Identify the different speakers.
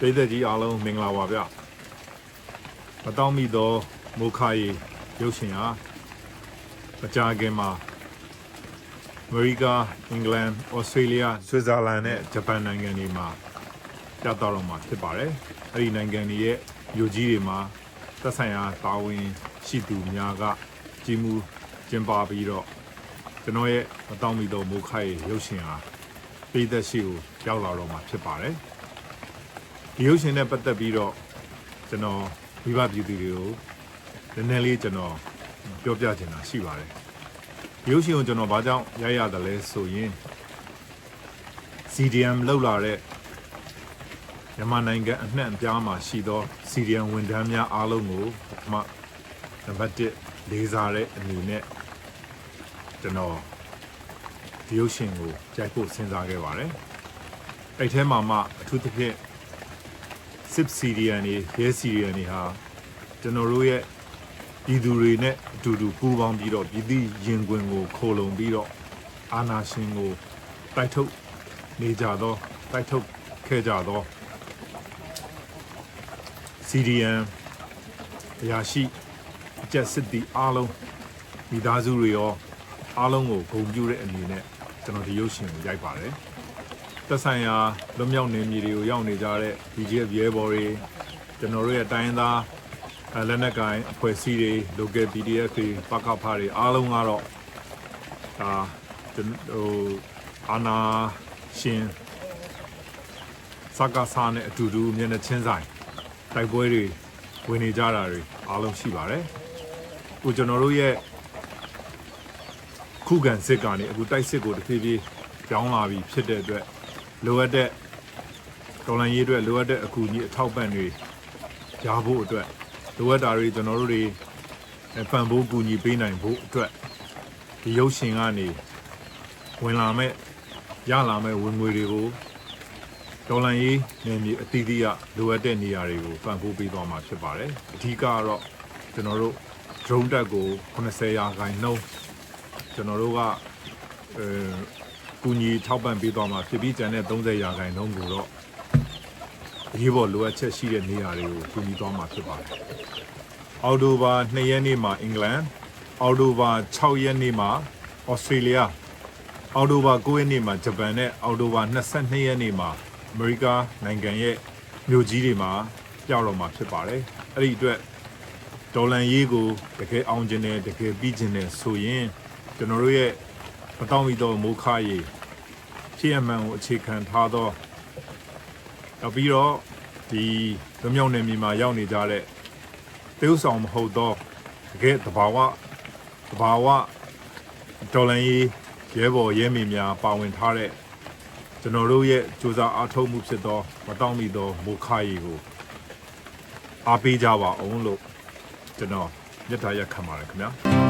Speaker 1: ပြည်သက်ကြီးအားလုံးမင်္ဂလာပါဗျမတောင်းမိသောမုခာရီရုပ်ရှင်ဟာမကြာခင်မှာအမေရိကအင်္ဂလန်ဩစတြေးလျဆွစ်ဇာလန်နဲ့ဂျပန်နိုင်ငံတွေမှာပြသတော့မှာဖြစ်ပါတယ်အဲ့ဒီနိုင်ငံတွေရဲ့မြို့ကြီးတွေမှာသက်ဆိုင်ရာတာဝန်ရှိသူများကကြီးမှုကျင်းပပြီးတော့ကျွန်တော်ရဲ့မတောင်းမိသောမုခာရီရုပ်ရှင်ဟာပြည်သက်ရှိကိုရောက်လာတော့မှာဖြစ်ပါတယ် ဒီရုပ်ရှင်နဲ့ပတ်သက်ပြီးတော့ကျွန်တော်မိဘပြည်သူတွေကိုနည်းနည်းလေးကျွန်တော်ပြောပြချင်တာရှိပါတယ်ဒီရုပ်ရှင်ကိုကျွန်တော်ဘာကြောင့်ရိုက်ရတယ်လဲဆိုရင် CDM လောက်လာတဲ့မြန်မာနိုင်ငံအနှံ့အပြားမှာရှိသော CDM ဝန်ထမ်းများအားလုံးကိုပထမနံပါတ်1လေးစားတဲ့အနေနဲ့ကျွန်တော်ဒီရုပ်ရှင်ကိုကြိုက်ဖို့စဉ်းစားခဲ့ပါတယ်အဲ့ထဲမှာမှအထူးသဖြင့် စစ်စီရီယန်တွေရဲစီရီယန်တွေဟာကျွန်တော်တို့ရဲ့ပြည်သူတွေနဲ့အတူတူပူးပေါင်းပြီးတော့ပြည်သူရင်ခွင်ကိုခိုလုံပြီးတော့အာဏာရှင်ကိုတိုက်ထုတ်နေကြသောတိုက်ထုတ်ခဲ့ကြသောစီရီယန်အရာရှိအကျက်စစ်တီအားလုံးမိသားစုတွေရောအားလုံးကိုဂုဏ်ပြုတဲ့အနေနဲ့ကျွန်တော်ဒီရုပ်ရှင်ကိုရိုက်ပါတယ် သက်ဆိုင်ရာလွတ်မြောက်နေမြေတွေကိုရောက်နေကြတဲ့ BGF ရဲဘော်တွေကျွန်တော်တို့ရဲ့တိုင်းသားအဲလက်နက်ကိုင်အဖွဲ့အစည်းတွေ local PDF တွေပကဖတွေအားလုံးကတော့ဒါကျွန်ဟိုအာနာရှင်စကားစားနဲ့အတူတူမျက်နှာချင်းဆိုင်တိုက်ပွဲတွေဝင်နေကြတာတွေအားလုံးရှိပါတယ်။အခုကျွန်တော်တို့ရဲ့ခုခံစစ်ကနေအခုတိုက်စစ်ကိုတဖြည်းဖြည်းကြောင်းလာပြီဖြစ်တဲ့အတွက် လိုအပ်တဲ့တော်လန်ရေးအတွက်လိုအပ်တဲ့အကူအညီအထောက်ပံ့တွေရဖို့အတွက်လိုအပ်တာတွေကျွန်တော်တို့တွေအဲပံ့ပိုးကူညီပေးနိုင်ဖို့အတွက်ဒီရုပ်ရှင်ကနေဝင်လာမဲ့ရလာမဲ့ဝင်ငွေတွေကိုတော်လန်ရေးနယ်မြေအသီးသီးကလိုအပ်တဲ့နေရာတွေကိုပံ့ပိုးပေးသွားမှာဖြစ်ပါတယ်အဓိကကတော့ကျွန်တော်တို့ drone တက်ကို80ရာခိုင်နှုန်းကျွန်တော်တို့ကအဲ ကူညီထောက်ပံ့ပေးသွားမှာဖြစ်ပြီးကျန်တဲ့30ရာခိုင်နှုန်းကိုတော့အရေးပေါ်လိုအပ်ချက်ရှိတဲ့နေရာတွေကိုကူညီသွားမှာဖြစ်ပါတယ်။အော်တိုဘာ2ရက်နေ့မှာအင်္ဂလန်အော်တိုဘာ6ရက်နေ့မှာဩစတြေးလျအော်တိုဘာ9ရက်နေ့မှာဂျပန်နဲ့အော်တိုဘာ22ရက်နေ့မှာအမေရိကနိုင်ငံရဲ့မြို့ကြီးတွေမှာပြောက်တော့မှာဖြစ်ပါတယ်။အဲ့ဒီအတွက်ဒေါ်လန်ရေးကိုတကယ်အောင်ကျင်တယ်တကယ်ပြီးကျင်တယ်ဆိုရင်ကျွန်တော်တို့ရဲ့မတောင်းမိသောမိုးခါရီ ဖြစ်ရမှန်ကိုအခြေခံထားသောနောက်ပြီးတော့ဒီလွမြောက်နယ်မြေမှာရောက်နေကြတဲ့တေးဥဆောင်မဟုတ်သောတကယ်တဘာဝတဘာဝဒေါ်လန်ရေးရဲဘော်ရဲမေများပါဝင်ထားတဲ့ကျွန်တော်တို့ရဲ့စူးစမ်းအားထုတ်မှုဖြစ်သောမတောင်းမိသောမိုးခါရီကိုအားပေးကြပါအောင်လို့ကျွန်တော်မြတ်တာရက်ခံပါတယ်ခင်ဗျာ